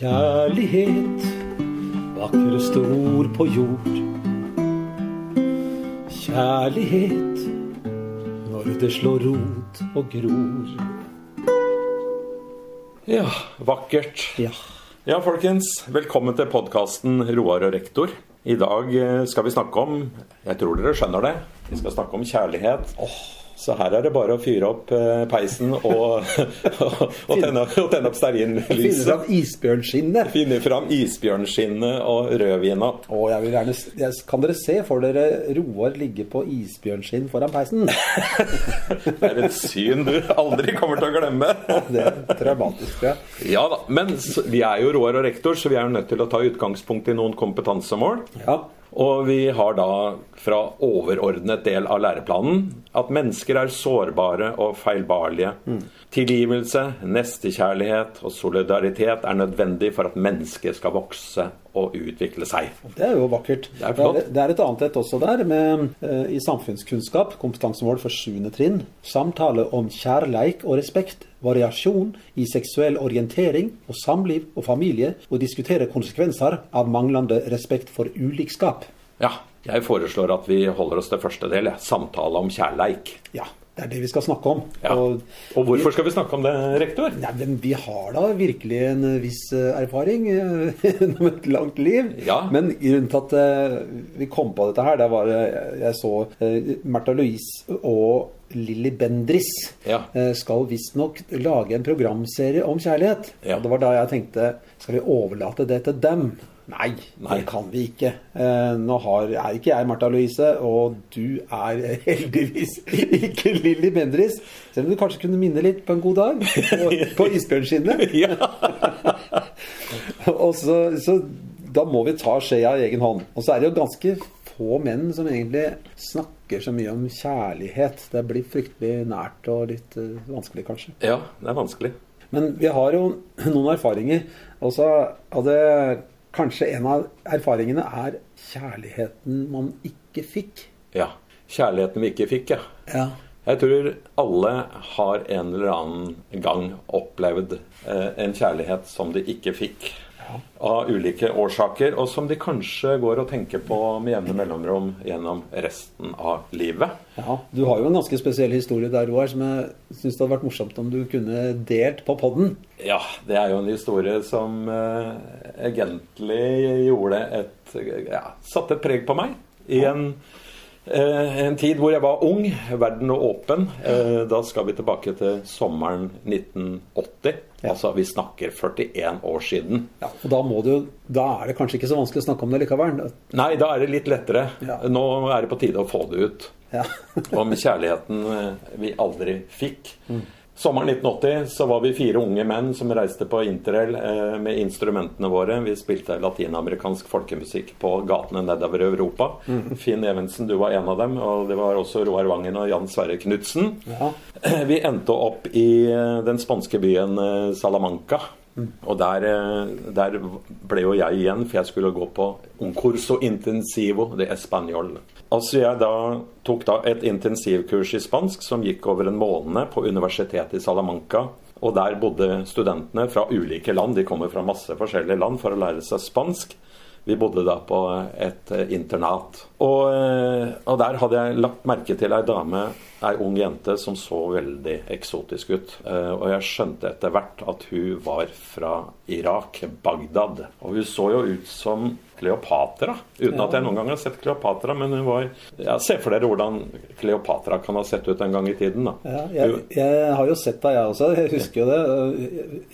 Kjærlighet, vakreste ord på jord. Kjærlighet, når det slår rot og gror. Ja, vakkert. Ja. Ja, folkens. Velkommen til podkasten Roar og rektor. I dag eh, skal vi snakke om Jeg tror dere skjønner det. Vi skal snakke om kjærlighet. Så her er det bare å fyre opp eh, peisen og, og, og, tenne, og tenne opp Finne fram isbjørnskinnet. Finne fram isbjørnskinnet og rødvina. Å, jeg vil gjerne, jeg, kan dere se for dere Roar ligge på isbjørnskinn foran peisen? Det er et syn du aldri kommer til å glemme. Det er traumatisk, jeg. Ja da, Men vi er jo Roar og rektor, så vi er jo nødt til å ta utgangspunkt i noen kompetansemål. Ja. Og vi har da fra overordnet del av læreplanen at mennesker er sårbare og feilbarlige. Tilgivelse, nestekjærlighet og solidaritet er nødvendig for at mennesket skal vokse og utvikle seg. Det er jo vakkert. Det er. Det er et annet et også der, med, eh, i samfunnskunnskap, kompetansemål for 7. trinn. Samtale om kjærleik og respekt, variasjon i seksuell orientering og samliv og familie, og diskutere konsekvenser av manglende respekt for ulikskap. Ja, jeg foreslår at vi holder oss til første del, samtale om kjærleik. Ja, det er det vi skal snakke om. Ja. Og, Og hvorfor skal vi snakke om det, rektor? Men vi har da virkelig en viss eh, erfaring eh, gjennom et langt liv. Ja. Men grunnen til at eh, vi kom på dette her, det var jeg så Märtha Louise og Lilly Bendris Ja. eh, skal visstnok lage en programserie om kjærlighet. Ja. Og det var da jeg tenkte skal vi overlate det til dem? Nei, Nei. det kan vi ikke. Eh, nå har, er ikke jeg Martha Louise, og du er heldigvis ikke Lilly Bendris. Selv om du kanskje kunne minne litt på en god dag på, på isbjørnskinnet. Ja. Og så, så da må vi ta skjea i egen hånd. Og så er det jo ganske få menn som egentlig snakker så mye om kjærlighet. Det blir fryktelig nært og litt eh, vanskelig, kanskje. ja, det er vanskelig. Men vi har jo noen erfaringer. Og så hadde kanskje en av erfaringene er kjærligheten man ikke fikk. Ja. Kjærligheten vi ikke fikk, ja. Ja. Jeg tror alle har en eller annen gang opplevd eh, en kjærlighet som de ikke fikk. Av ulike årsaker, og som de kanskje går og tenker på med jevne mellomrom gjennom resten av livet. Ja, Du har jo en ganske spesiell historie der, Roar, som jeg syns det hadde vært morsomt om du kunne delt på podden. Ja, det er jo en historie som eh, egentlig gjorde et ja, Satte et preg på meg. I en, en tid hvor jeg var ung, verden og åpen. Eh, da skal vi tilbake til sommeren 1980. Ja. Altså, vi snakker 41 år siden. Ja, og da, må du, da er det kanskje ikke så vanskelig å snakke om det likevel. Nei, da er det litt lettere. Ja. Nå er det på tide å få det ut. Ja. Om kjærligheten eh, vi aldri fikk. Sommeren 1980 så var vi fire unge menn som reiste på interrail eh, med instrumentene våre. Vi spilte latinamerikansk folkemusikk på gatene nedover Europa. Europa. Finn Evensen, du var en av dem. Og det var også Roar Wangen og Jan Sverre Knutsen. Ja. Vi endte opp i eh, den spanske byen eh, Salamanca. Og der, eh, der ble jo jeg igjen, for jeg skulle gå på un curso intensivo de español. Altså jeg da tok da et intensivkurs i spansk som gikk over en måned på universitetet i Salamanca. Og der bodde studentene fra ulike land. De kommer fra masse forskjellige land for å lære seg spansk. Vi bodde da på et eh, internat. Og, eh, og der hadde jeg lagt merke til ei dame, ei ung jente, som så veldig eksotisk ut. Eh, Og jeg skjønte etter hvert at hun var fra Irak, Bagdad. Og hun så jo ut som Kleopatra. Uten at jeg noen gang har sett Kleopatra, men hun var ja, Se for dere hvordan Kleopatra kan ha sett ut en gang i tiden, da. Ja, jeg, jeg har jo sett deg, jeg også. Jeg husker jo det.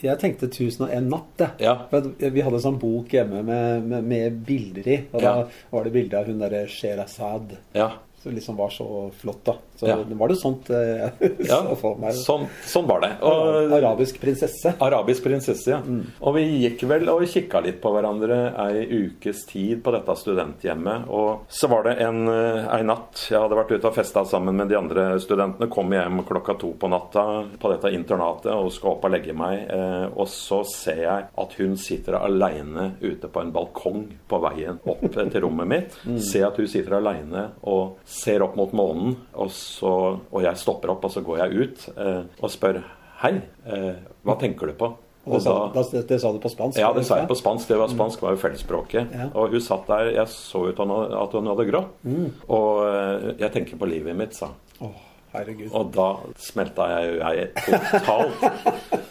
Jeg tenkte 1001 natt, jeg. Ja. Vi hadde en sånn bok hjemme med, med, med bilder i. Og da var det bilde av hun derre Sherazad. Ja. Som liksom var så flott, da. Så Ja. var det sånt eh, jeg ja. så for meg. Sånn, sånn var det. Og, Arabisk prinsesse. Arabisk prinsesse, ja. Og vi gikk vel og kikka litt på hverandre ei ukes tid på dette studenthjemmet. Og så var det en, en natt Jeg hadde vært ute og festa sammen med de andre studentene. Kom hjem klokka to på natta på dette internatet og skal opp og legge meg. Eh, og så ser jeg at hun sitter aleine ute på en balkong på veien opp til rommet mitt. Ser at hun sitter aleine og ser opp mot månen. Og, så, og jeg stopper opp, og så går jeg ut eh, og spør Hei, eh, hva tenker du på? Og det, sa, da, det, det sa du på spansk? Ja, det sa jeg på spansk. Det var Spansk var jo fellesspråket. Ja. Og hun satt der, jeg så ut at hun hadde grått. Mm. Og eh, jeg tenker på livet mitt, sa Åh, herregud. Og da smelta jeg, jeg totalt.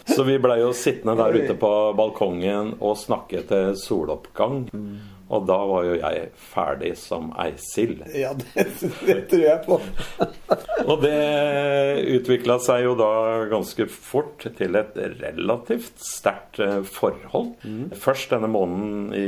Så vi blei jo sittende der ute på balkongen og snakke til soloppgang. Og da var jo jeg ferdig som ei sild. Ja, det, det tror jeg på. Og det utvikla seg jo da ganske fort til et relativt sterkt forhold. forhold. Først denne måneden i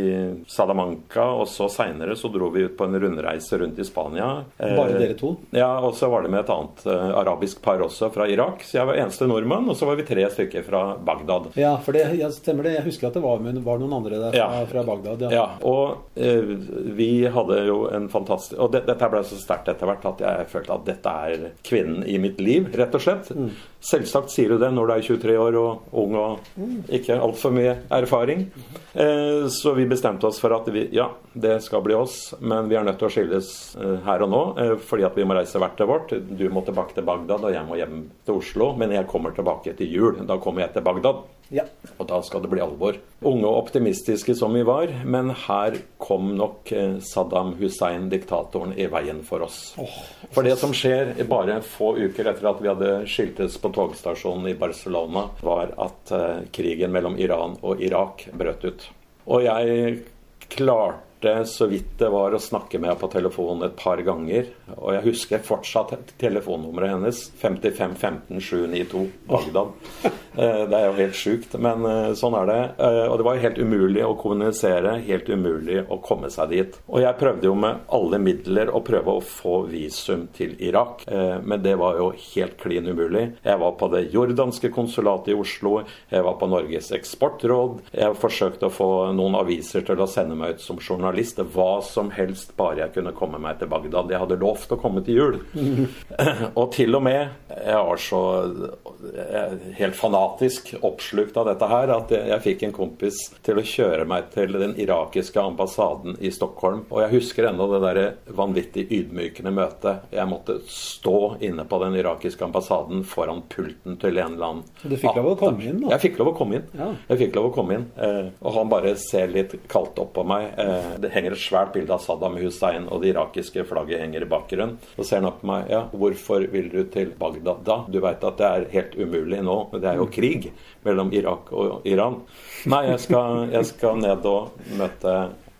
Salamanca, og så seinere så dro vi ut på en rundreise rundt i Spania. Eh, Bare dere to? Ja, og så var det med et annet eh, arabisk par også, fra Irak. Så jeg var eneste nordmann, og så var vi tre stykker fra Bagdad. Ja, for det ja, stemmer det. Jeg husker at det var, var noen andre der fra, Ja. fra Bagdad. Ja. Ja, og eh, vi hadde jo en fantastisk Og det, dette ble så sterkt etter hvert at jeg følte at dette er kvinnen i mitt liv, rett og slett. Selvsagt sier du det når du er 23 år og ung og ikke altfor mye erfaring. Eh, så vi bestemte oss for at vi, ja, det skal bli oss, men vi er nødt til å skilles eh, her og nå eh, fordi at vi må reise hvert til vårt. Du må tilbake til Bagdad, og jeg må hjem til Oslo. Men jeg kommer tilbake til jul. Da kommer jeg til Bagdad. Ja. Og da skal det bli alvor. Unge og optimistiske som vi var, men her kom nok eh, Saddam Hussein, diktatoren, i veien for oss. For det som skjer bare få uker etter at vi hadde skiltes på togstasjonen i Barcelona, var at eh, krigen mellom Iran og Irak brøt ut. Og jeg klarte så vidt det var å snakke med henne på telefonen et par ganger. Og jeg husker fortsatt telefonnummeret hennes. 55 15 792 Bagdad. Eh, Det er jo helt sjukt, men eh, sånn er det. Eh, Og det var helt umulig å kommunisere, helt umulig å komme seg dit. Og jeg prøvde jo med alle midler å prøve å få visum til Irak, men det var jo helt klin umulig. Jeg var på det jordanske konsulatet i Oslo, jeg var på Norges eksportråd, jeg forsøkte å få noen aviser til å sende meg ut som journalist, hva som helst, bare jeg kunne komme meg til Bagdad. Jeg hadde lovt å komme til jul. Og til og med, jeg var så helt fanatisk oppslukt av dette her, at jeg, jeg fikk en kompis til å kjøre meg til den irakiske ambassaden i Stockholm. Og jeg husker ennå det der vanvittig ydmykende møtet. Jeg måtte stå inne på den irakiske ambassaden foran pulten til en eller annen Du fikk lov å komme inn, da? Jeg fikk lov å komme inn. Ja. Jeg fikk lov å komme inn. Eh, og han bare ser litt kaldt opp på meg. Eh, det henger et svært bilde av Saddam Hussein, og det irakiske flagget henger i bakgrunnen. Så ser han opp på meg. Ja, hvorfor vil du til Bagdad da? Du veit at det er helt umulig nå. Det er jo krig mellom Irak og Iran. Nei, jeg skal, jeg skal ned og møte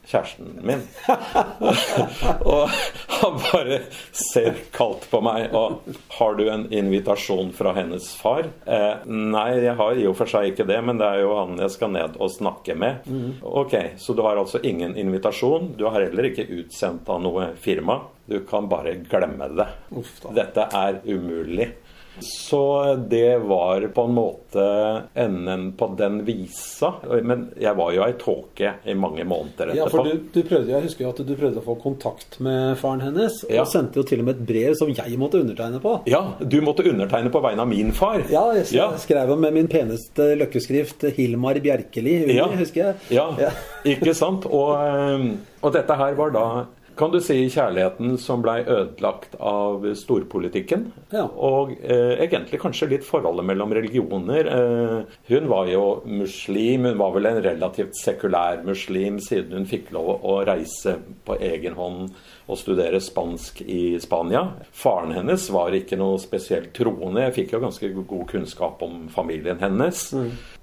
kjæresten min. og han bare ser kaldt på meg. Og har du en invitasjon fra hennes far? Eh, nei, jeg har i og for seg ikke det, men det er jo han jeg skal ned og snakke med. Ok, så du har altså ingen invitasjon. Du har heller ikke utsendt av noe firma. Du kan bare glemme det. Dette er umulig. Så det var på en måte enden på den visa. Men jeg var jo ei tåke i mange måneder Ja, for du, du prøvde, Jeg husker jo at du prøvde å få kontakt med faren hennes, Ja. og sendte jo til og med et brev som jeg måtte undertegne på. Ja, du måtte undertegne på vegne av min far. Ja, jeg Ja. skrev med min peneste løkkeskrift 'Hilmar Bjerkeli' Ja. husker jeg. Ja, Ja. ikke sant? Og, eh, og dette her var da kan du si kjærligheten som blei ødelagt av storpolitikken. Ja. Og eh, egentlig kanskje litt forholdet mellom religioner. Eh, hun var jo muslim, hun var vel en relativt sekulær muslim siden hun fikk lov å reise på egen hånd og studere spansk i Spania. Faren hennes var ikke noe spesielt troende. Jeg fikk jo ganske god kunnskap om familien hennes.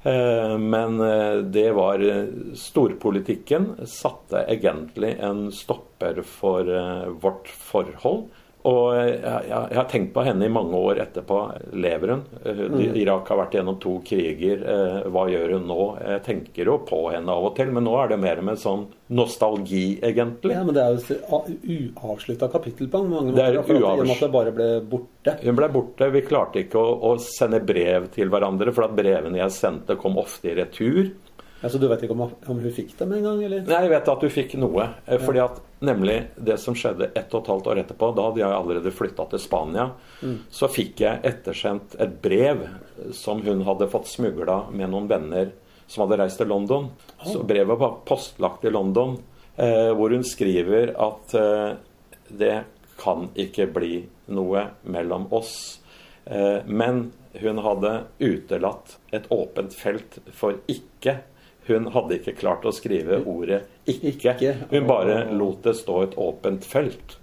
Eh, Men eh, det var eh, Storpolitikken satte egentlig en stopper for eh, vårt forhold. Og jeg, jeg, jeg har tenkt på henne i mange år etterpå. Lever hun? Mm. Irak har vært gjennom to kriger. Eh, Hva gjør hun nå? Jeg tenker jo på henne av og til, men nå er det mer med sånn nostalgi, egentlig. Ja, men det er jo uavslutta kapittel på mange Det er måter. og med uavs- det bare ble borte. Hun ble borte. Vi klarte ikke å, å sende brev til hverandre, for at brevene jeg sendte, kom ofte i retur. Ja, så du vet ikke om, om hun fikk dem en gang. Nei, jeg vet at hun fikk noe. eh, Fordi at nemlig det som skjedde ett og et halvt år etterpå, da hadde jeg allerede flytta til Spania, så fikk jeg ettersendt et brev som hun hadde fått smugla med noen venner som hadde reist til London. Så brevet var postlagt i London, eh, hvor hun skriver at eh, det kan ikke bli noe mellom oss. Eh, men hun hadde utelatt et åpent felt for ikke. Hun hadde ikke klart å skrive ordet 'ikke'. Hun bare lot det stå et åpent felt.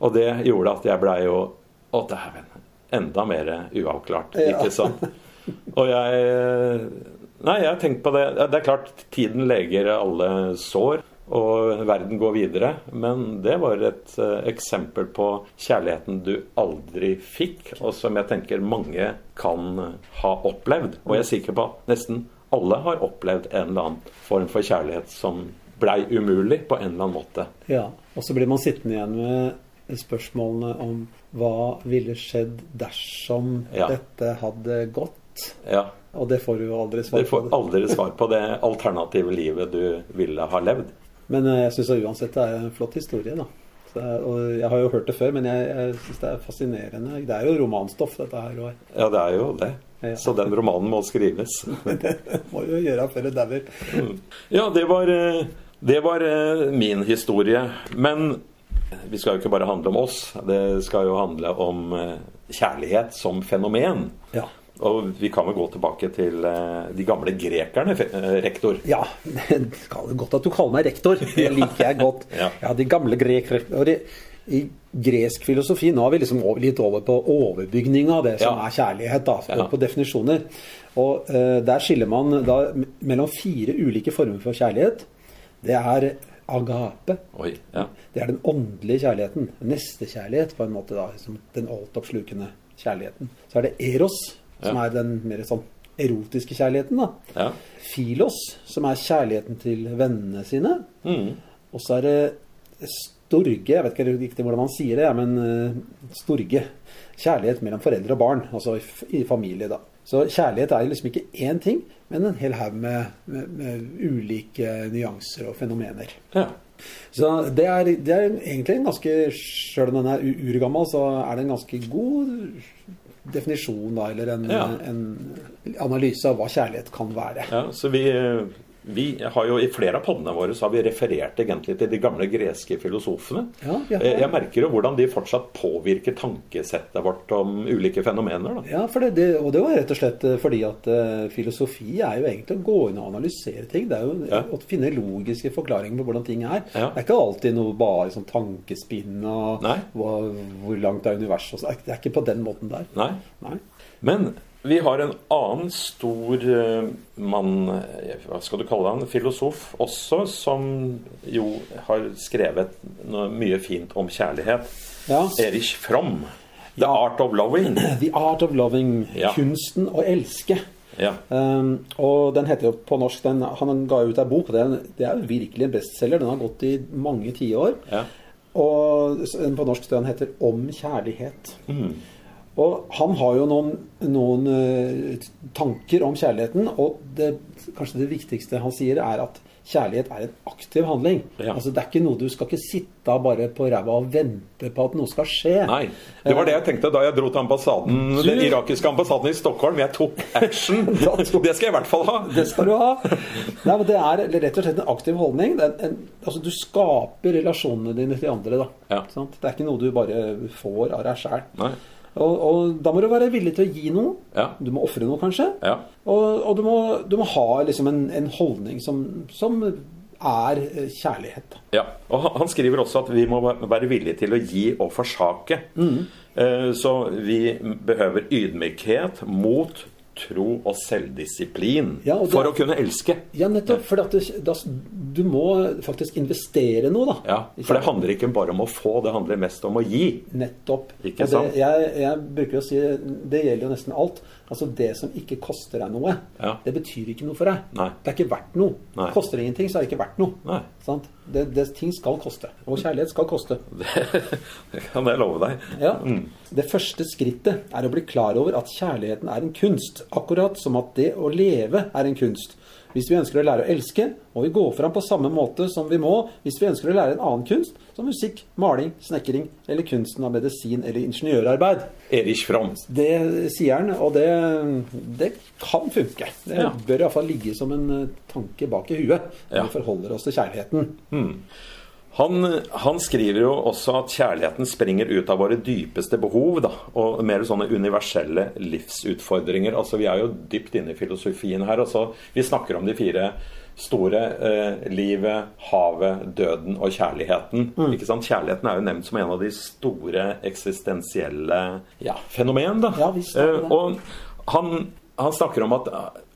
Og det gjorde at jeg blei jo Å, dæven. Enda mer uavklart, ikke sant? Og jeg Nei, jeg har tenkt på det. Det er klart, tiden leger alle sår, og verden går videre. Men det var et uh, eksempel på kjærligheten du aldri fikk, og som jeg tenker mange kan ha opplevd. Og jeg er sikker på at nesten alle har opplevd en eller annen form for kjærlighet som blei umulig på en eller annen måte. Ja, og så blir man sittende igjen med spørsmålene om hva ville skjedd dersom Ja. dette hadde gått. Ja, Og det får du jo aldri svar på. Du får aldri svar på det alternative livet du ville ha levd. Men eh, jeg syns uansett det er en flott historie, da. Så, er- og jeg har jo hørt det før, men jeg, jeg syns det er fascinerende. Det er jo romanstoff, dette her. Ja, det er jo det. Ja. Så den romanen må skrives. det må jo gjøre før det dauer. Ja, det var, eh, det var eh, min historie. Men vi skal jo ikke bare handle om oss. Det skal jo handle om eh, kjærlighet som fenomen. Ja. Og vi kan vel gå tilbake til de gamle grekerne, rektor. Ja, det er godt at du kaller meg rektor. Det liker jeg godt. Ja. Ja, de gamle grekere. I gresk filosofi nå er vi liksom over, litt over på overbygning av det som Ja. er kjærlighet. da, Ja. På definisjoner. Og uh, Der skiller man da mellom fire ulike former for kjærlighet. Det er agape. Oi, ja. Det er den åndelige kjærligheten. Nestekjærlighet, på en måte. da, liksom Den altoppslukende kjærligheten. Så er det eros, som er den mer sånn erotiske kjærligheten. da. ja. Filos, som er kjærligheten til vennene sine. Mm. Og så er det storge, jeg vet ikke riktig hvordan man sier det, men eh, storge. Kjærlighet mellom foreldre og barn, altså i, familie, da. Så kjærlighet er liksom ikke én ting, men en hel haug med, med, med ulike nyanser og fenomener. ja. Så det er, det er egentlig en ganske Sjøl om den er urgammel, så er det en ganske god definisjon, da, eller en, Ja. en analyse av hva kjærlighet kan være. Ja, så vi, vi har jo I flere av poddene våre så har vi referert egentlig til de gamle greske filosofene. Ja, ja, har- Eh, Jeg merker jo hvordan de fortsatt påvirker tankesettet vårt om ulike fenomener. da. Ja, det, det, og det var rett og slett eh, fordi at uh, filosofi er jo egentlig å gå inn og analysere ting. Det er jo Ja. å finne logiske forklaringer på hvordan ting er. Ja. Det er ikke alltid noe bare sånn tankespinn og hva, hvor langt er universet og sånn. Det er ikke på den måten der. Nei. Nei. Men vi har en annen stor eh, mann, eh, hva skal du kalle han, filosof også, som jo har skrevet mye fint om kjærlighet. Ja. Erich Fromm. The Art of Loving. The Art of Loving. Ja. Kunsten å elske. Ja. Um, og den heter jo på norsk den, Han ga ut ei bok, og det det er jo virkelig en bestselger. Den har gått i mange tiår. ja. Og den på norsk den heter 'Om kjærlighet'. Mm. Og han har jo noen, noen eh, tanker om kjærligheten, og det, kanskje det viktigste han sier, er at kjærlighet er en aktiv handling. Ja. Altså Det er ikke noe du skal ikke sitte bare på ræva og vente på at noe skal skje. Nei. Det var det jeg tenkte da jeg dro til ambassaden, Du- den irakiske ambassaden i Stockholm. Jeg tok action. Det skal jeg i hvert fall ha. Det skal du ha. Nei, men Det er rett og slett en aktiv holdning. Er en, altså Du skaper relasjonene dine til andre. da. Ja. Det er ikke noe du bare får av deg sjæl. Og, og da må du være villig til å gi noe. Ja. Du må ofre noe, kanskje. Ja. Og, og du, må, du må ha liksom en, en holdning som, som er eh, kjærlighet. Ja, og han- Han skriver også at vi må være villige til å gi og forsake. Mm. Eh, Så vi behøver ydmykhet, mot, tro og selvdisiplin Ja, og da, for å kunne elske. Ja, nettopp. For at det, da, du må faktisk investere noe, da. Ja, For det handler ikke bare om å få, det handler mest om å gi. Nettopp. Ikke sant? det, jeg, jeg bruker å si det gjelder jo nesten alt. Altså Det som ikke koster deg noe, Ja. det betyr ikke noe for deg. Nei. Det er ikke verdt noe. Nei. Koster det ingenting, så er det ikke verdt noe. Nei. Sant? Det, det, ting skal koste. Og kjærlighet skal koste. Det kan jeg love deg. Ja. Det første skrittet er å bli klar over at kjærligheten er en kunst, akkurat som at det å leve er en kunst. Hvis vi ønsker å lære å elske, må vi gå fram på samme måte som vi må hvis vi ønsker å lære en annen kunst, som musikk, maling, snekring eller kunsten av medisin eller ingeniørarbeid. Erich Fromm. Det sier han, og det, det kan funke. Det Ja. bør iallfall ligge som en tanke bak i huet når Ja. vi forholder oss til kjærligheten. Han, han, skriver jo også at kjærligheten springer ut av våre dypeste behov, da, og mer sånne universelle livsutfordringer. Altså, Vi er jo dypt inne i filosofien her. Altså, vi snakker om de fire store. Eh, livet, havet, døden og kjærligheten. Mm. Ikke sant? Kjærligheten er jo nevnt som en av de store eksistensielle ja, fenomen. da. Ja, visst, eh, og han han snakker om at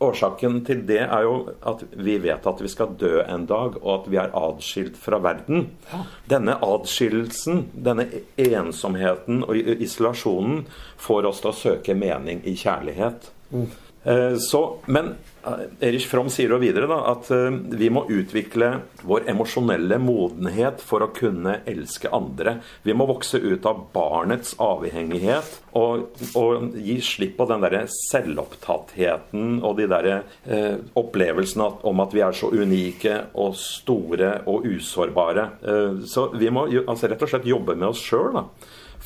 årsaken til det er jo at vi vet at vi skal dø en dag, og at vi er atskilt fra verden. Denne atskillelsen, denne ensomheten og isolasjonen får oss til å søke mening i kjærlighet. Mm. Eh, så, men Erich Fromm sier jo videre da, at uh, vi må utvikle vår emosjonelle modenhet for å kunne elske andre. Vi må vokse ut av barnets avhengighet og, og gi slipp på den derre selvopptattheten og de derre eh, opplevelsene om at vi er så unike og store og usårbare. Eh, så vi må altså, rett og slett jobbe med oss sjøl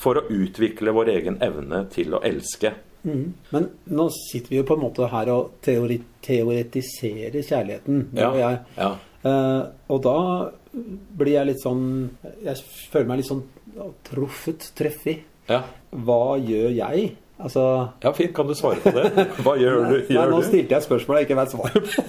for å utvikle vår egen evne til å elske. Mm. Men nå sitter vi jo på en måte her og teori teoretiserer kjærligheten, ja. og jeg. Ja. Uh, og da blir jeg litt sånn Jeg føler meg litt sånn truffet, treffig. Ja. Hva gjør jeg? Altså Ja, fint. Kan du svare på det? Hva gjør du? Gjør Nei, nå stilte jeg spørsmål jeg ikke vet svaret på.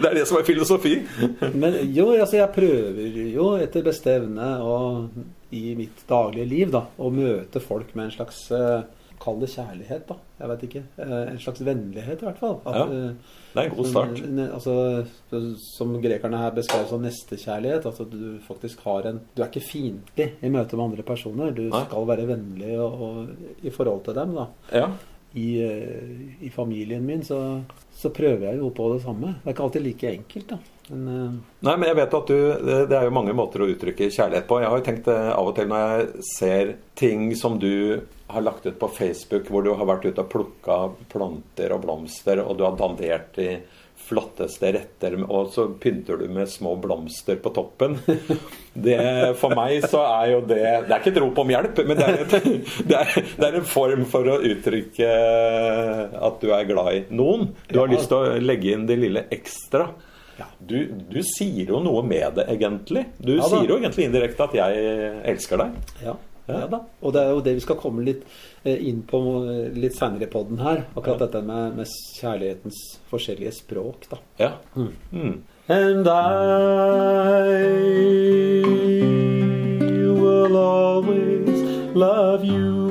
det er det som er filosofi. Men jo, altså jeg prøver jo etter beste evne og i mitt daglige liv da, å møte folk med en slags uh, Kall det kjærlighet, da. Jeg vet ikke. Eh, en slags vennlighet, i hvert fall. At, ja, eh, det er en god start. Altså, som grekerne her beskrev som nestekjærlighet. Altså du faktisk har en Du er ikke fiendtlig i møte med andre personer. Du Nei. skal være vennlig og, og, i forhold til dem, da. Ja. I, eh, I, familien min så, så, prøver jeg jo på det samme. Det er ikke alltid like enkelt, da. Men, Nei, men jeg vet at du Det er jo mange måter å uttrykke kjærlighet på. Jeg har jo tenkt av og til når jeg ser ting som du har lagt ut på Facebook hvor du har vært ute og plukka planter og blomster, og du har dandert de flotteste retter, og så pynter du med små blomster på toppen. Det, for meg så er jo det Det er ikke et rop om hjelp, men det er, et, det, er, det er, en form for å uttrykke at du er glad i noen. Du har lyst til å legge inn det lille ekstra. Du, du sier jo noe med det, egentlig. Du ja, sier jo egentlig indirekte at 'jeg elsker deg'. Ja. Ja da. Og det er jo det vi skal komme litt eh, inn på litt senere på den her. Akkurat ja. dette med, med, kjærlighetens forskjellige språk, da. Ja. Mm. Mm. And I will always love you.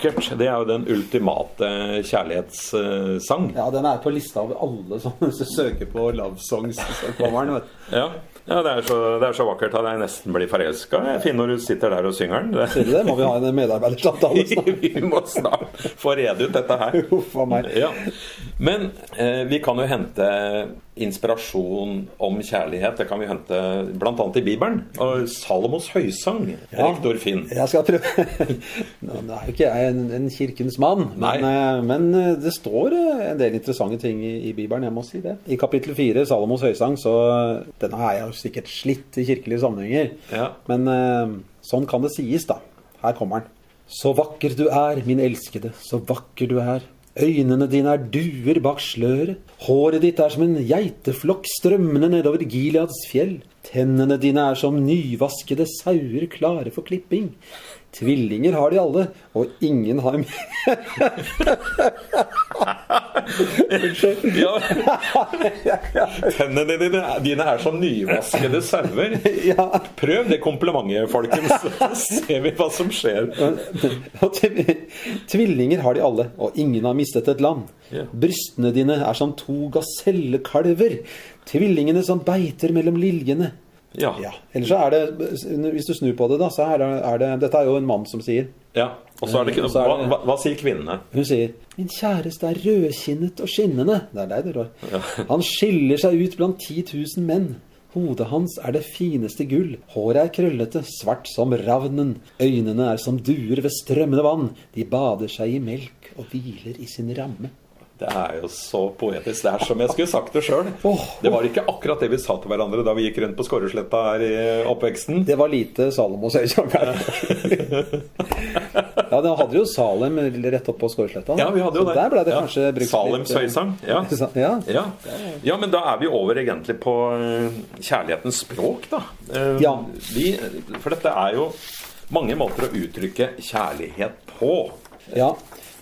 Vakkert. Det er jo den ultimate kjærlighetssang. Ja, den er på lista over alle som søker på love songs. Kommer. Ja. Ja, det er, så, det er så vakkert at jeg nesten blir forelska. Finn når du sitter der og synger den. Ser du det? Må vi ha en medarbeidersamtale snart? vi må snart få rede ut dette her. Uff a meg. Ja. Men eh, vi kan jo hente inspirasjon om kjærlighet. Det kan vi hente bl.a. i Bibelen. Og Salomos høysang. Ja, rektor Finn. Jeg skal prøve. Nå er jo ikke jeg en, en kirkens mann, men, eh, men, eh, det står eh, en del interessante ting i, i, Bibelen. Jeg må si det. I kapittel fire, Salomos høysang, så denne er jo sikkert slitt i kirkelige sammenhenger. Ja. Men sånn kan det sies, da. Her kommer den. Så vakker du er, min elskede, så vakker du er. Øynene dine er duer bak sløret. Håret ditt er som en geiteflokk strømmende nedover Gileads fjell. Tennene dine er som nyvaskede sauer klare for klipping. Tvillinger har de alle, og ingen har ja. Tennene dine, dine, er som nyvaskede sauer. ja. Prøv det komplimentet, folkens, så ser vi hva som skjer. Tvillinger har de alle, og ingen har mistet et land. Brystene dine er som to gasellekalver. Tvillingene som beiter mellom liljene. Ja. ja. Ellers så er det, hvis du snur på det, da, så er det, er det Dette er jo en mann som sier. Ja, og så er det ikke noe hva, hva, hva, sier kvinnene? Hun sier 'Min kjæreste er rødkinnet og skinnende'. Det er deg, det, Rår. Ja. Han skiller seg ut blant 10 000 menn. Hodet hans er det fineste gull, håret er krøllete, svart som ravnen, øynene er som duer ved strømmende vann, de bader seg i melk og hviler i sin ramme. Det er jo så poetisk. Det er som jeg skulle sagt det sjøl. Det var ikke akkurat det vi sa til hverandre da vi gikk rundt på Skåresletta her i oppveksten. Det var lite Salomos høysang her. ja, da hadde jo Salem rett opp på Skåresletta. Ja, vi hadde jo Så det. Der ble det Ja. kanskje brukt Salems eh, høysang. Ja. ja. Ja. ja, men da er vi over egentlig på eh, kjærlighetens språk, da. Eh, Ja. Vi, for dette er jo mange måter å uttrykke kjærlighet på. Ja,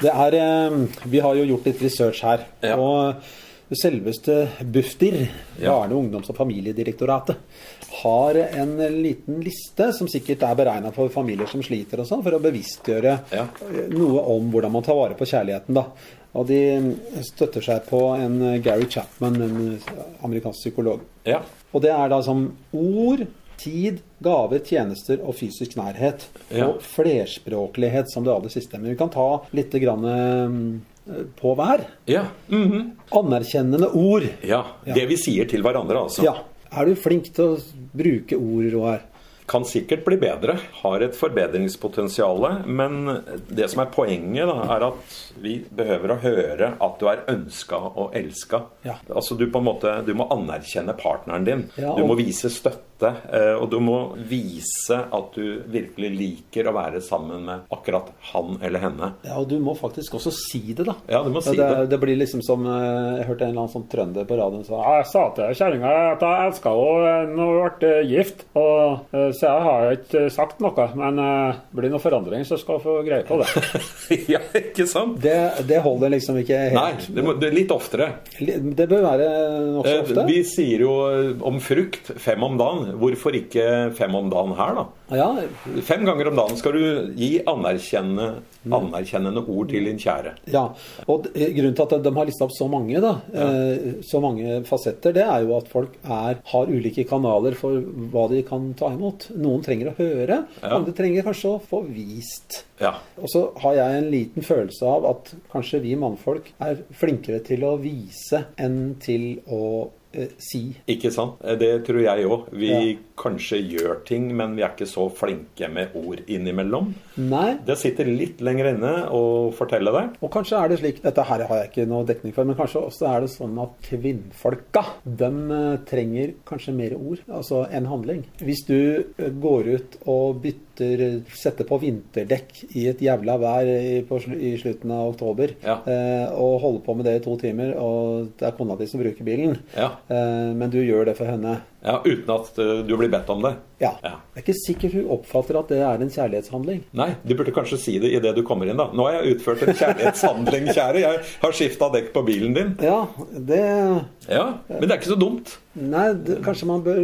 det er eh, Vi har jo gjort litt research her. Ja. Og selveste Bufdir, Ja. Barne-, ungdoms- og familiedirektoratet, har en liten liste som sikkert er beregna for familier som sliter og sånn, for å bevisstgjøre Ja. eh, noe om hvordan man tar vare på kjærligheten. da. Og de støtter seg på en eh, Gary Chapman, en eh, amerikansk psykolog. Ja. Og det er da som ord, tid, gaver, tjenester og fysisk nærhet. Ja. Og flerspråklighet som det aller siste. Men vi kan ta litt grann, eh, på hver. Ja. mhm. Anerkjennende ord. ja. Det vi sier til hverandre, altså. Ja. Er du flink til å bruke ord, Roar? Kan sikkert bli bedre. Har et forbedringspotensial. Men det som er poenget, da, er at vi behøver å høre at du er ønska og elska. Ja. Altså du på en måte Du må anerkjenne partneren din. Ja, Du må vise støtte. Eh, Og du må vise at du virkelig liker å være sammen med akkurat han eller henne. Ja, og du må faktisk også si det, da. Ja, du må si det, det. det blir liksom som eh, Jeg hørte en eller annen sånn trønder på radioen sa Jeg sa til kjerringa at jeg elska henne når hun ble gift. Og eh, så jeg har ikke sagt noe. Men eh, blir det noe forandring, så skal hun få greie på det. ja, ikke sant? det, det holder liksom ikke helt. Nei, det, må, det litt oftere. Det bør være nokså Eh, ofte. Vi sier jo eh, om frukt fem om dagen. Hvorfor ikke fem om dagen her, da? Ja, Fem ganger om dagen skal du gi anerkjennende, anerkjennende ord til din kjære. Ja, og eh, grunnen til at de har lista opp så mange, da, ja. så mange fasetter, det er jo at folk er, har ulike kanaler for hva de kan ta imot. Noen trenger å høre, Ja. andre trenger kanskje å få vist. Ja. Og så har jeg en liten følelse av at kanskje vi mannfolk er flinkere til å vise enn til å eh, si. Ikke sant? Eh, Det tror jeg òg. Vi Ja. Kanskje gjør ting, men vi er ikke så flinke med ord innimellom. Nei, Det sitter litt lenger inne å fortelle det. Og kanskje er det slik Dette her har jeg ikke noe dekning for, men kanskje også er det sånn at kvinnfolka de eh, trenger kanskje mer ord altså enn handling. Hvis du eh, går ut og bytter Setter på vinterdekk i et jævla vær i, på, i slutten av oktober Ja. eh, og holder på med det i to timer, og det er kona di som bruker bilen, Ja. eh, men du gjør det for henne ja uten at eh, du blir bedt om det. Ja. Ja. Det er ikke sikkert hun oppfatter at det er en kjærlighetshandling. Nei, du burde kanskje si det idet du kommer inn, da. Nå har jeg utført en kjærlighetshandling, kjære. Jeg har skifta dekk på bilen din. Ja, det Ja, Men det er ikke så dumt. Nei, det, kanskje man bør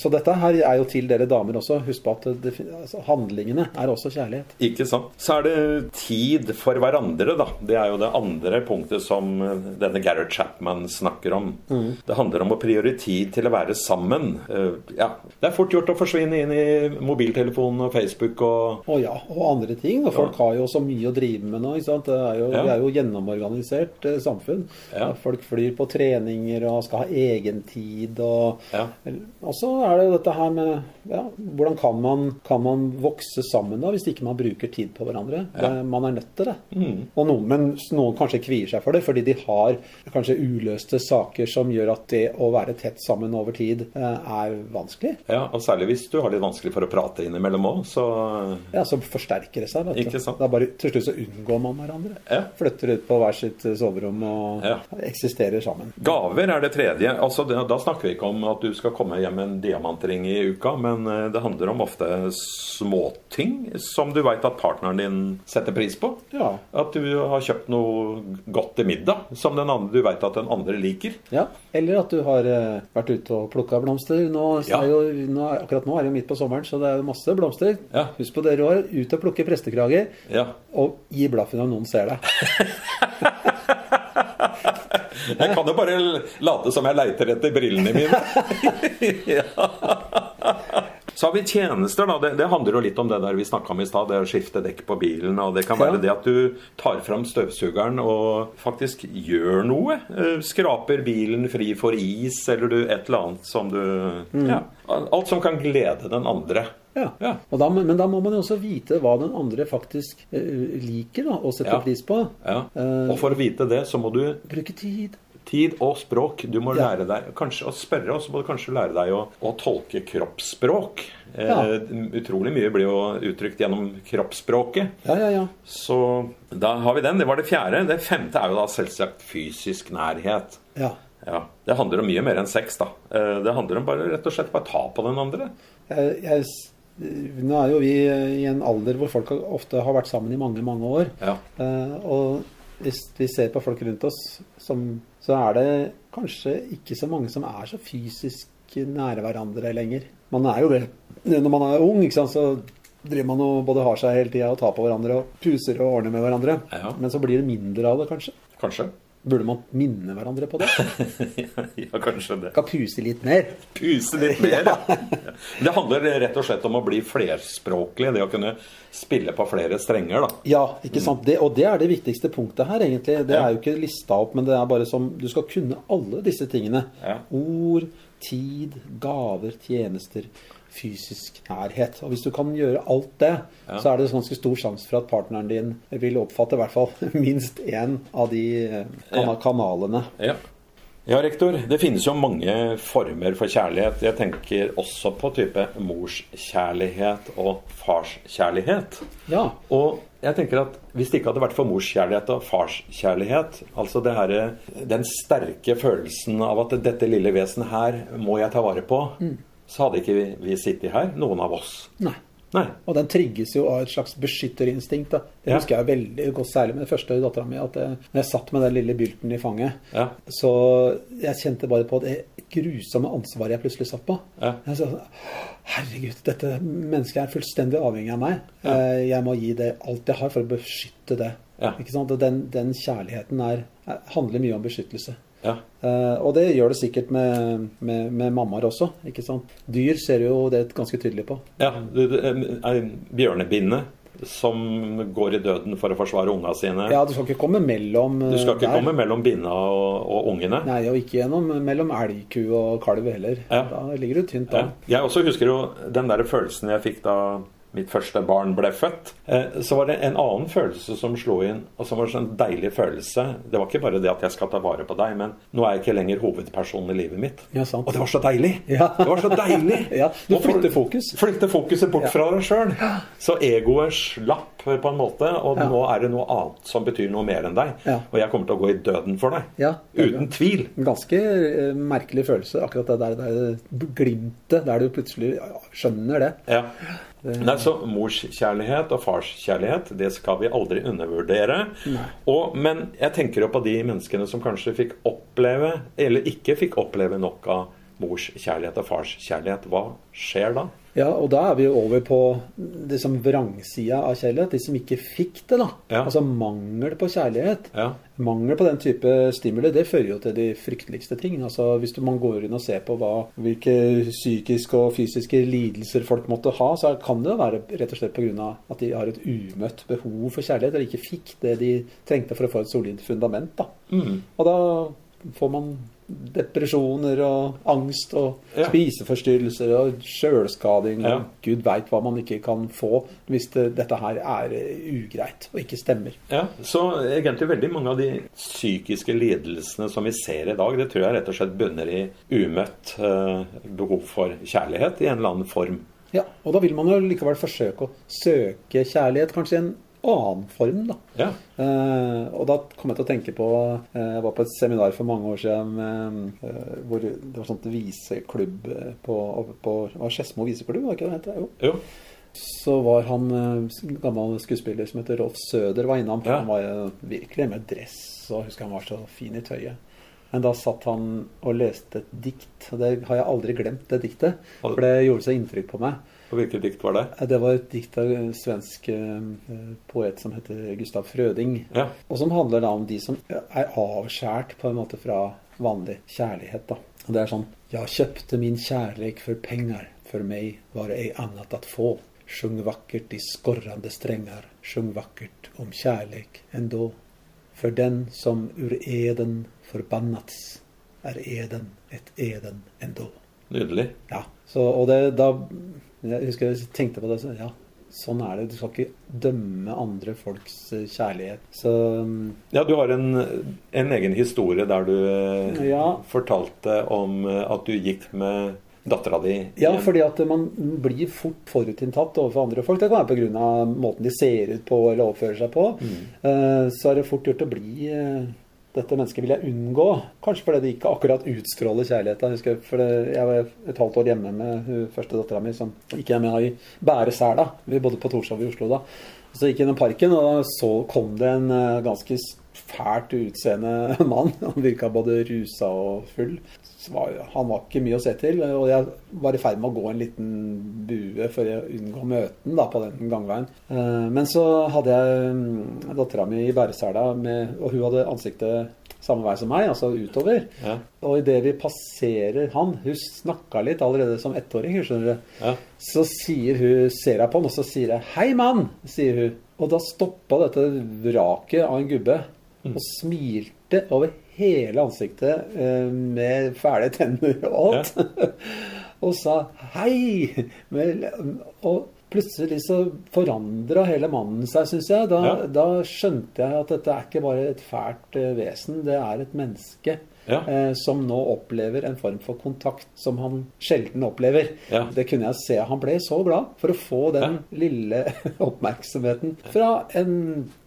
Så dette her er jo til dere damer også. Husk på at det, altså, handlingene er også kjærlighet. Ikke sant. Så er det tid for hverandre, da. Det er jo det andre punktet som eh, denne Gareth Chapman snakker om. Det handler om å prioritere til å være sammen. Eh, Ja, Det er fort gjort å forsvinne inn i mobiltelefonen og Facebook og Og ja, og andre ting. Og folk har jo så mye å drive med nå. Det er jo, Ja. det er jo gjennomorganisert eh, samfunn. Ja. Folk flyr på treninger og skal ha egentid og Ja. Og så er det jo dette her med ja, hvordan kan man, kan man vokse sammen da, hvis ikke man bruker tid på hverandre? Det, man er nødt til det. Mm. Og noen, men noen kanskje kvier seg for det, fordi de har kanskje uløste saker som gjør at det å være tett sammen over tid eh, er vanskelig. Ja, og særlig hvis du har litt vanskelig for å prate innimellom òg, så Ja, Så forsterker det seg. vet du. Ikke sant. Da bare, til slutt så unngår man hverandre. Ja. Flytter ut på hver sitt eh, soverom og Ja. eksisterer sammen. Gaver er det tredje. Altså, det, da snakker vi ikke om at du skal komme hjem med en diamantring i uka, men eh, det handler om ofte småting som du veit at partneren din setter pris på. Ja. At du har kjøpt noe godt til middag som den andre, du veit at den andre liker. Ja, Eller at du har eh, vært ute og plukka blomster. Nå, Ja. er jo, nå, er- akkurat nå er det midt på sommeren, så det er masse blomster. Ja. Husk på det, Roar. Ut og plukke prestekrager, Ja. og gi blaffen om noen ser deg. Jeg kan jo bare late som jeg leiter etter brillene mine. ja. Så har vi tjenester, da. Det, det handler jo litt om det der vi snakka om i stad. Det å skifte dekk på bilen. Og det kan være Ja. det at du tar fram støvsugeren og faktisk gjør noe. Eh, Skraper bilen fri for is, eller du et eller annet som du Ja. Alt som kan glede den andre. Ja. Ja. Og da, men da må man jo også vite hva den andre faktisk eh, liker da, og setter Ja. pris på. Ja. Eh, Og for å vite det, så må du Bruke tid. Tid og språk. Du må Ja. lære deg kanskje å spørre, og så må du kanskje lære deg å, å tolke kroppsspråk. Ja. Eh, utrolig mye blir jo uttrykt gjennom kroppsspråket. Ja, ja, ja. Så da har vi den. Det var det fjerde. Det femte er jo da selvsagt fysisk nærhet. ja. Ja, Det handler om mye mer enn sex, da. Eh, Det handler om bare rett og slett bare ta på den andre. Jeg, jeg, nå er jo vi i en alder hvor folk ofte har vært sammen i mange, mange år. Ja. Eh, og hvis vi ser på folk rundt oss, som, så er det kanskje ikke så mange som er så fysisk nære hverandre lenger. Man er jo det. Når man er ung, sant, så driver man og både har seg hele tida og tar på hverandre og puser og ordner med hverandre. Ja. Men så blir det mindre av det, kanskje. Kanskje. Burde man minne hverandre på det? ja, kanskje det. Kan puse litt mer. Puse litt mer, ja. Det handler rett og slett om å bli flerspråklig. Det å kunne spille på flere strenger, da. Ja, ikke sant. Det, og det er det viktigste punktet her, egentlig. Det er jo ikke lista opp, men det er bare som Du skal kunne alle disse tingene. Ja. Ord, tid, gaver, tjenester, fysisk nærhet. Og hvis du kan gjøre alt det, Ja. så er det ganske stor sjanse for at partneren din vil oppfatte i hvert fall minst én av de kan Ja. kanalene. Ja. ja, rektor. Det finnes jo mange former for kjærlighet. Jeg tenker også på type morskjærlighet og farskjærlighet. Ja. Og jeg tenker at hvis det ikke hadde vært for morskjærlighet og farskjærlighet, altså det her, den sterke følelsen av at dette lille vesenet her må jeg ta vare på, så hadde ikke vi, vi sittet her, noen av oss. Nei. Nei. Og den trigges jo av et slags beskytterinstinkt. Da. Det Ja. husker jeg veldig godt, særlig med den første dattera mi. At jeg, når jeg satt med den lille bylten i fanget, Ja. så jeg kjente bare på det grusomme ansvaret jeg plutselig satt på. Ja. Jeg sa, Herregud, dette mennesket er fullstendig avhengig av meg. Eh, Jeg må gi det alt jeg har for å beskytte det. Den, den kjærligheten er, handler mye om beskyttelse. Ja. Uh, og det gjør det sikkert med, med, med mammaer også. ikke sant? Dyr ser jo det ganske tydelig på. ja eh, bjørnebinne som går i døden for å forsvare unga sine. Ja, du skal ikke komme mellom Du skal ikke der. komme mellom binna og, og ungene. Nei, og ikke gjennom mellom elgku og kalv heller. Ja. Da ligger du tynt Ja. Jeg også husker jo den der følelsen jeg fikk da mitt første barn ble født. Eh, Så var det en annen følelse som slo inn, og som var en sånn deilig følelse. Det var ikke bare det at jeg skal ta vare på deg, men nå er jeg ikke lenger hovedpersonen i livet mitt. Ja, sant. Og det var så deilig! Ja. Det var så deilig! Ja, du flytter fokus. Flytter fokuset bort fra deg sjøl. Så egoet slapp på en måte, og nå er det noe annet som betyr noe mer enn deg. Ja. Og jeg kommer til å gå i døden for deg. Ja, Uten tvil. Ganske eh, merkelig følelse, akkurat det der, der glimtet, der du plutselig skjønner det. Ja. Nei, så Morskjærlighet og farskjærlighet det skal vi aldri undervurdere. Og, men jeg tenker jo på de menneskene som kanskje fikk oppleve, eller ikke fikk oppleve nok av morskjærlighet og farskjærlighet. Hva skjer da? Ja, og da er vi jo over på det som vrangsida av kjærlighet. De som ikke fikk det, da. Ja. Altså mangel på kjærlighet. Ja. Mangel på den type stimuli, det fører jo til de frykteligste ting. Altså Hvis man går inn og ser på hva, hvilke psykiske og fysiske lidelser folk måtte ha, så kan det jo være rett og slett pga. at de har et umøtt behov for kjærlighet, eller ikke fikk det de trengte for å få et solid fundament. da. Mm. Og da får man depresjoner og angst og Ja. spiseforstyrrelser og sjølskading. Ja. og Gud veit hva man ikke kan få hvis det, dette her er eh, ugreit og ikke stemmer. Ja, Så egentlig veldig mange av de psykiske lidelsene som vi ser i dag, det tror jeg rett og slett bunner i umøtt eh, behov for kjærlighet i en eller annen form. Ja, Og da vil man jo likevel forsøke å søke kjærlighet, kanskje i en annen form, da. Ja. Eh, og da kom jeg til å tenke på eh, Jeg var på et seminar for mange år siden eh, hvor det var sånt viseklubb eh, på, på Skedsmo viseklubb, var det ikke det det het? Jo. Jo. Så var han eh, gammel skuespiller som heter Rolf Søder, var innom. Ja. Han var virkelig med dress, og jeg husker han var så fin i tøyet. Men da satt han og leste et dikt, og det har jeg aldri glemt, det diktet. For det gjorde så inntrykk på meg. Og hvilket dikt var det? Eh, Det var et dikt av en svensk eh, poet som heter Gustav Frøding. Ja. Og som handler da om de som er avskjært på en måte fra vanlig kjærlighet. da. Og det er sånn Jeg kjøpte min kjærleik for penger, for meg var ei annet at få. Sjung vakkert i skorrande strenger, sjung vakkert om kjærlek ändå. För den som ur eden forbannats, er eden et eden endå. Nydelig. Ja, så, og det, da Jeg husker jeg tenkte på det. Så, ja, sånn er det. Du skal ikke dømme andre folks eh, kjærlighet. Så Ja, du har en, en egen historie der du eh, Ja. fortalte om eh, at du gikk med dattera di Ja, fordi at man blir fort forutinntatt overfor andre folk. Det kan være pga. måten de ser ut på eller oppfører seg på. Mm. Så er det fort gjort å bli eh, Dette mennesket vil jeg unngå. Kanskje fordi det ikke akkurat utstråler kjærlighet. Jeg husker, for jeg var et halvt år hjemme med hun første dattera mi, som ikke er med i Bæresæla. Vi bodde på Torshov i Oslo da. Så gikk jeg gjennom parken, og da så kom det en eh, ganske fælt utseende mann. Han virka både rusa og full. Var, han var ikke mye å se til. Og jeg var i ferd med å gå en liten bue for å unngå møten da, på den gangveien. Eh, Men så hadde jeg mm, dattera mi i bæresela, og hun hadde ansiktet samme vei som meg, altså utover. Ja. Og idet vi passerer han Hun snakka litt allerede som ettåring, skjønner du. Ja. Så sier hun, ser jeg på han, og så sier jeg 'Hei, mann', sier hun. Og da stoppa dette vraket av en gubbe og smilte over hele ansiktet eh, med fæle tenner og alt. og sa 'hei'. Og plutselig så forandra hele mannen seg, syns jeg. Da, Ja. da skjønte jeg at dette er ikke bare et fælt eh, vesen, det er et menneske. Ja. Eh, som nå opplever en form for kontakt som han sjelden opplever. Ja. Det kunne jeg se. Han ble så glad for å få den lille oppmerksomheten fra en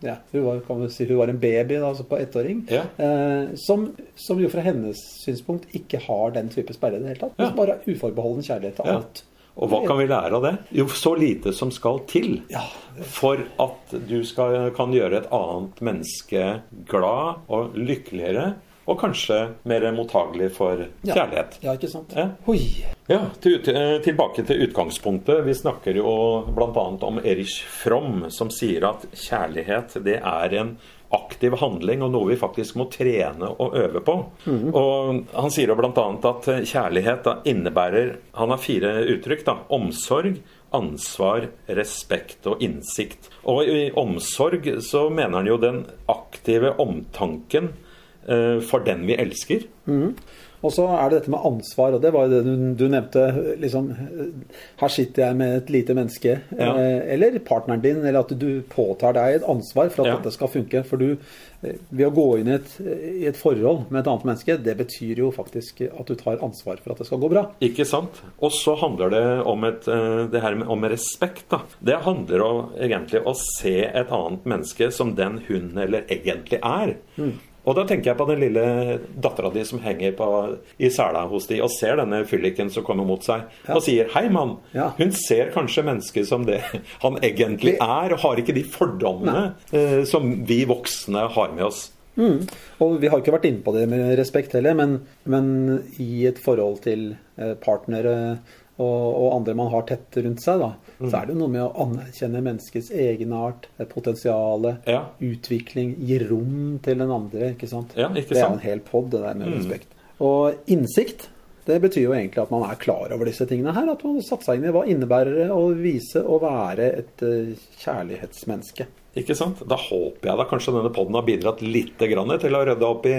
ja, hun var, kan si, hun var en baby da, altså på ettåring. Eh, som, som jo fra hennes synspunkt ikke har den type sperre i det hele tatt. Men Bare uforbeholden kjærlighet til alt. Og hva kan vi lære av det? Jo, så lite som skal til for at du skal, kan gjøre et annet menneske glad og lykkeligere, og kanskje mer mottagelig for kjærlighet. Ja, ikke sant? Ja. Ja, til, eh, Tilbake til utgangspunktet. Vi snakker jo bl.a. om Erich Fromm, som sier at kjærlighet det er en aktiv handling og noe vi faktisk må trene og øve på. Og Han sier jo bl.a. at kjærlighet da innebærer Han har fire uttrykk. da, Omsorg, ansvar, respekt og innsikt. Og i omsorg så mener han jo den aktive omtanken for den vi elsker. Og så er det dette med ansvar, og det var jo det du, du nevnte. liksom, Her sitter jeg med et lite menneske, Ja. eh, eller partneren din, eller at du påtar deg et ansvar for at Ja. dette skal funke. For du, eh, ved å gå inn i et, i et forhold med et annet menneske, det betyr jo faktisk at du tar ansvar for at det skal gå bra. Ikke sant? Og så handler det om, et, eh, det her med, om respekt. da. Det handler om, egentlig å se et annet menneske som den hun eller egentlig er. Og da tenker jeg på den lille dattera di som henger på, i sela hos de og ser denne fylliken som kommer mot seg, og sier 'hei, mann'. Ja. Hun ser kanskje mennesket som det han egentlig er, og har ikke de fordommene eh, som vi voksne har med oss. Og vi har ikke vært inne på det med respekt heller, men, men i et forhold til eh, partnere og, og andre man har tett rundt seg, da, Mm. så er det jo noe med å anerkjenne menneskets egenart, potensial, Ja. utvikling, gi rom til den andre, ikke sant? Ja, ikke det er sant? Mm. en hel pod, det der med respekt. Og innsikt, det betyr jo egentlig at man er klar over disse tingene her. At man seg inn i hva innebærer det å vise å være et eh, kjærlighetsmenneske. Ikke sant? Da håper jeg da kanskje denne poden har bidratt litt grann til å rydde opp i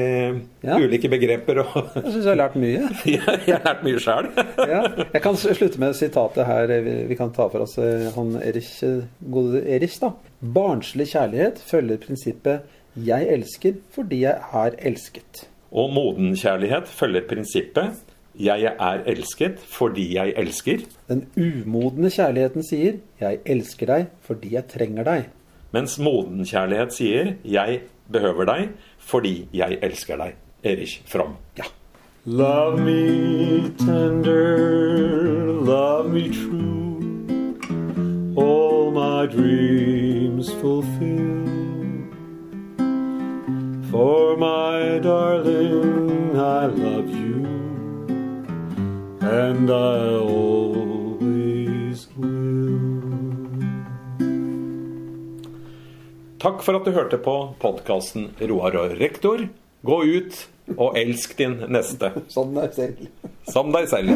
Ja. ulike begreper. Og Jeg syns jeg har lært mye. jeg har lært mye sjøl. ja, jeg kan slutte med sitatet her. Vi, vi kan ta for oss eh, han Erich, eh, gode Erich, da. Barnslig kjærlighet følger prinsippet 'jeg elsker fordi jeg er elsket'. Og moden kjærlighet følger prinsippet 'jeg er elsket fordi jeg elsker'. Den umodne kjærligheten sier 'jeg elsker deg fordi jeg trenger deg'. Mens moden kjærlighet sier 'jeg behøver deg fordi jeg elsker deg'. Erich Fromm. Ja. Love me tender, love me true. All my dreams fulfill. For my darling, I love you. And I always Takk for at du hørte på podkasten Roar og rektor. Gå ut og elsk din neste Som deg selv. som deg selv.